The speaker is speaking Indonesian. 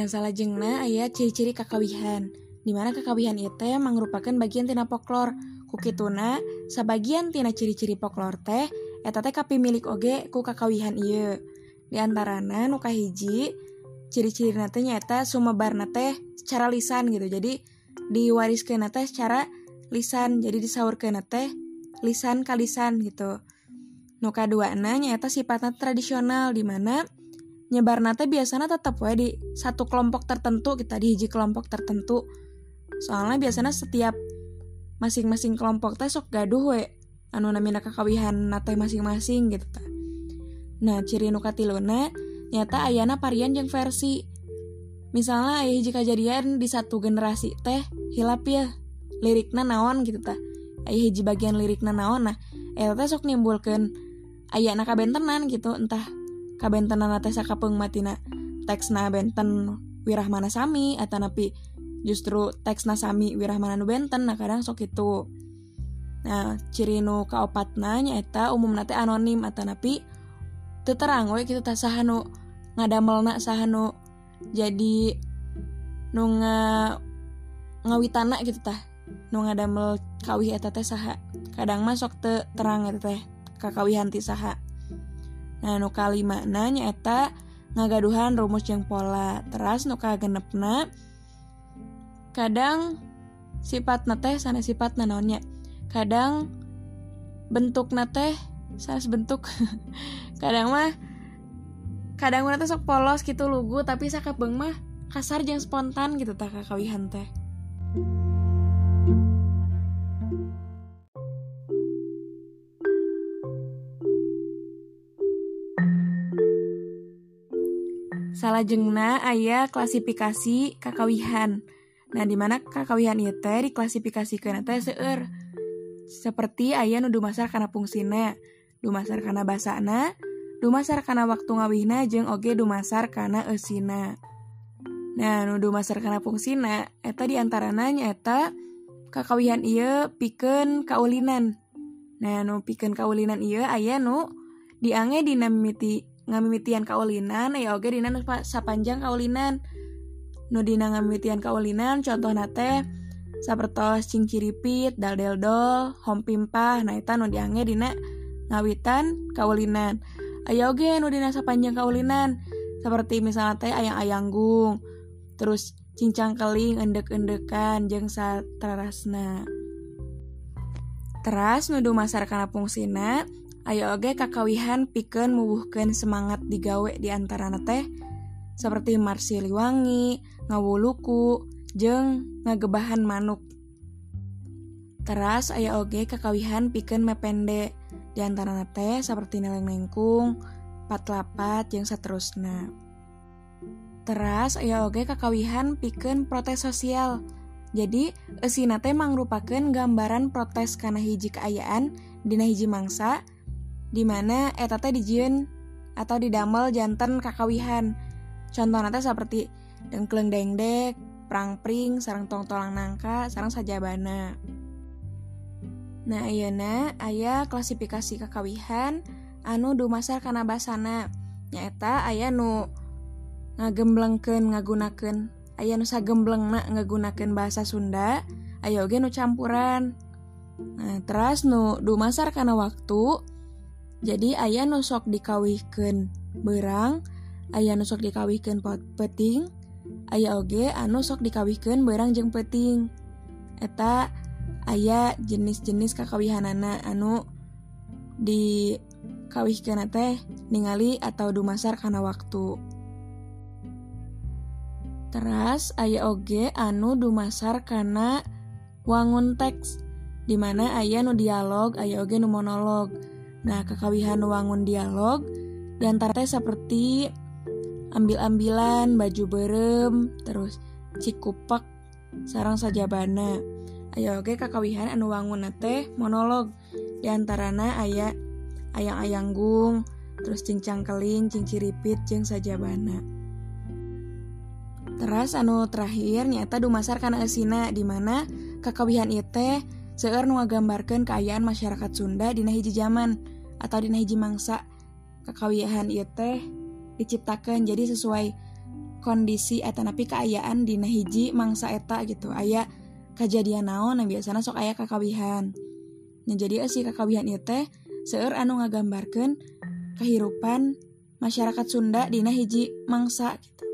Dengan salah jengna aya ciri-ciri kakawihan dimana kakawihan itu merupakan bagian tina folklor kukituna sebagian tina ciri-ciri folklor teh eta teh kapi milik oge ku kakawihan iya diantarana nuka hiji ciri-ciri nate nyata sumebar nate secara lisan gitu. Jadi diwariskan nate secara lisan jadi disaurkan nate lisan kalisan gitu. Nuka dua na nyata sifatnya tradisional dimana mana nyebar nate biasanya tetap wae di satu kelompok tertentu kita di hiji kelompok tertentu. Soalnya biasanya setiap masing-masing kelompok teh sok gaduh we anu namina kakawihan nate masing-masing gitu ta nah ciri nu katiluna nyata ayana varian yang versi. Misalnya ayah hiji kejadian di satu generasi teh hilap ya lirikna naon gitu ta ayah hiji bagian lirikna naon nah eta teh sok nimbulkan ayana kabentenan gitu entah kabenten teh sakapeng matina teksna benten wirahmana sami atau napi justru teksna sami wirahmana nu benten nah kadang sok itu nah ciri nu kaopatna nyaeta umum nate anonim atau napi terang we kita tak sah nu ngadamelna sah nu jadi nu nga ngawitana gitu tah nu ngadamel kawih eta teh saha. Kadang masuk te terang eta teh kakawihan ti saha Nah nu kalima nanya eta ngagaduhan rumus yang pola. Teras nu genepna kadang sifat teh sana sifat naonnya. Kadang bentuk teh sana bentuk. Kadang mah kadang mah sok polos gitu lugu tapi sakabeng mah kasar jang spontan gitu tak kakawihan teh Salahjengna ayah klasifikasi kakawihan. Nah, dimana kakawihan itu diklasifikasikan teh seueur. Seperti ayah nudu masar karena fungsina, dumasar karena basana, dumasar karena waktu ngawihna jeung oge dumasar karena esina. Nah, nudu masar karena fungsina, eta diantaranya nyaeta kakawihan iya piken kaulinan. Nah, nu piken kaulinan iya ayah nu diange dinamiti ngamimitian kaulinan ya oke dina sapanjang kaulinan nu dina ngamimitian kaulinan contoh nate sapertos cingciripit daldeldol hom pimpah nah eta nu diange dina ngawitan kaulinan aya oge nu dina sapanjang kaulinan seperti misalnya teh ayang-ayanggung terus cincang keling endek-endekan jeung satrarasna. Teras nudu masar kana fungsina Ayo oge kakawihan piken mubuhkan semangat digawe di antara teh seperti Marsiliwangi, ngawuluku, jeng ngagebahan manuk. Teras aya oge kakawihan piken mepende di antara teh seperti neleng nengkung, patlapat, jeng seterusnya. Teras aya oge kakawihan piken protes sosial. Jadi, esinate mangrupakeun gambaran protes karena hiji keayaan dina hiji mangsa, di mana eta teh dijieun atau didamel jantan kakawihan. Contoh nanti seperti dengkleng dengdek, perang pring, sarang tong tolang nangka, sarang sajabana. Nah ayeuna aya klasifikasi kakawihan anu dumasar kana basana. Nyata aya nu ngagemblengkeun ngagunakeun aya nu sagemblengna ngagunakeun bahasa Sunda, aya oge nu campuran. Nah, terus nu dumasar kana waktu jadi ayah nusok dikawihkan berang ayah nusok dikawihkan peting ayah oge anu sok dikawihkan berang jeng peting. Eta ayah jenis-jenis kakawihanana anu di kawihkan teh ningali atau dumasar karena waktu. Teras ayah oge anu dumasar karena wangun teks dimana ayah nu dialog ayah oge nu monolog. Nah, kekawihan wangun dialog di antara seperti ambil-ambilan, baju berem, terus cikupak, sarang sajabana. Ayo oke kakawihan anu wangun teh monolog diantarana ayah ayang-ayanggung, terus cincang keling, cinciripit, jeng sajabana. Terus anu terakhir nyata dumasar karena esina di mana kakawihan itu seueur nu ngagambarkeun keayaan masyarakat Sunda dina hiji zaman atau dina hiji mangsa kekawihan ieu teh diciptakan jadi sesuai kondisi eta napi keayaan dina hiji mangsa eta gitu. Aya kejadian naon yang biasanya sok aya kakawihan. Nah jadi si kakawihan itu teh seueur anu ngagambarkan kehidupan masyarakat Sunda dina hiji mangsa gitu